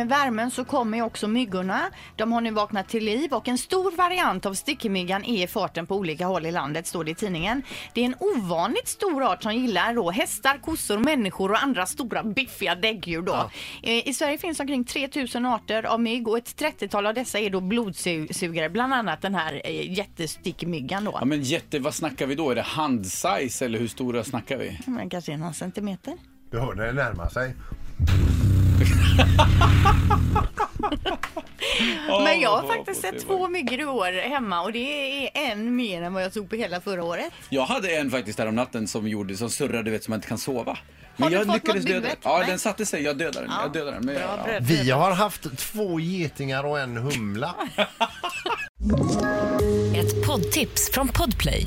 Med värmen så kommer ju också myggorna. De har nu vaknat till liv och en stor variant av stickmyggan är i farten på olika håll i landet, står det i tidningen. Det är en ovanligt stor art som gillar då hästar, kossor, människor och andra stora biffiga däggdjur då. Eh, I Sverige finns omkring 3000 arter av mygg och ett 30-tal av dessa är då blodsugare, bland annat den här eh, jättestickmyggan då. Ja, men jätte, vad snackar vi då? Är det handsize eller hur stora snackar vi? Men kanske någon centimeter. Du hör när det närmar sig. Men jag har faktiskt sett två myggor i år hemma och det är en mer än vad jag tog på hela förra året. Jag hade en faktiskt här om natten som gjorde, som surrade, du vet, som man inte kan sova. Har du jag fått lyckades något döda den. Ja, Nej. den satte sig. Jag dödade den. Jag dödade den. Men Bra jag, ja. bröd. Vi har haft två getingar och en humla. Ett poddtips från Podplay.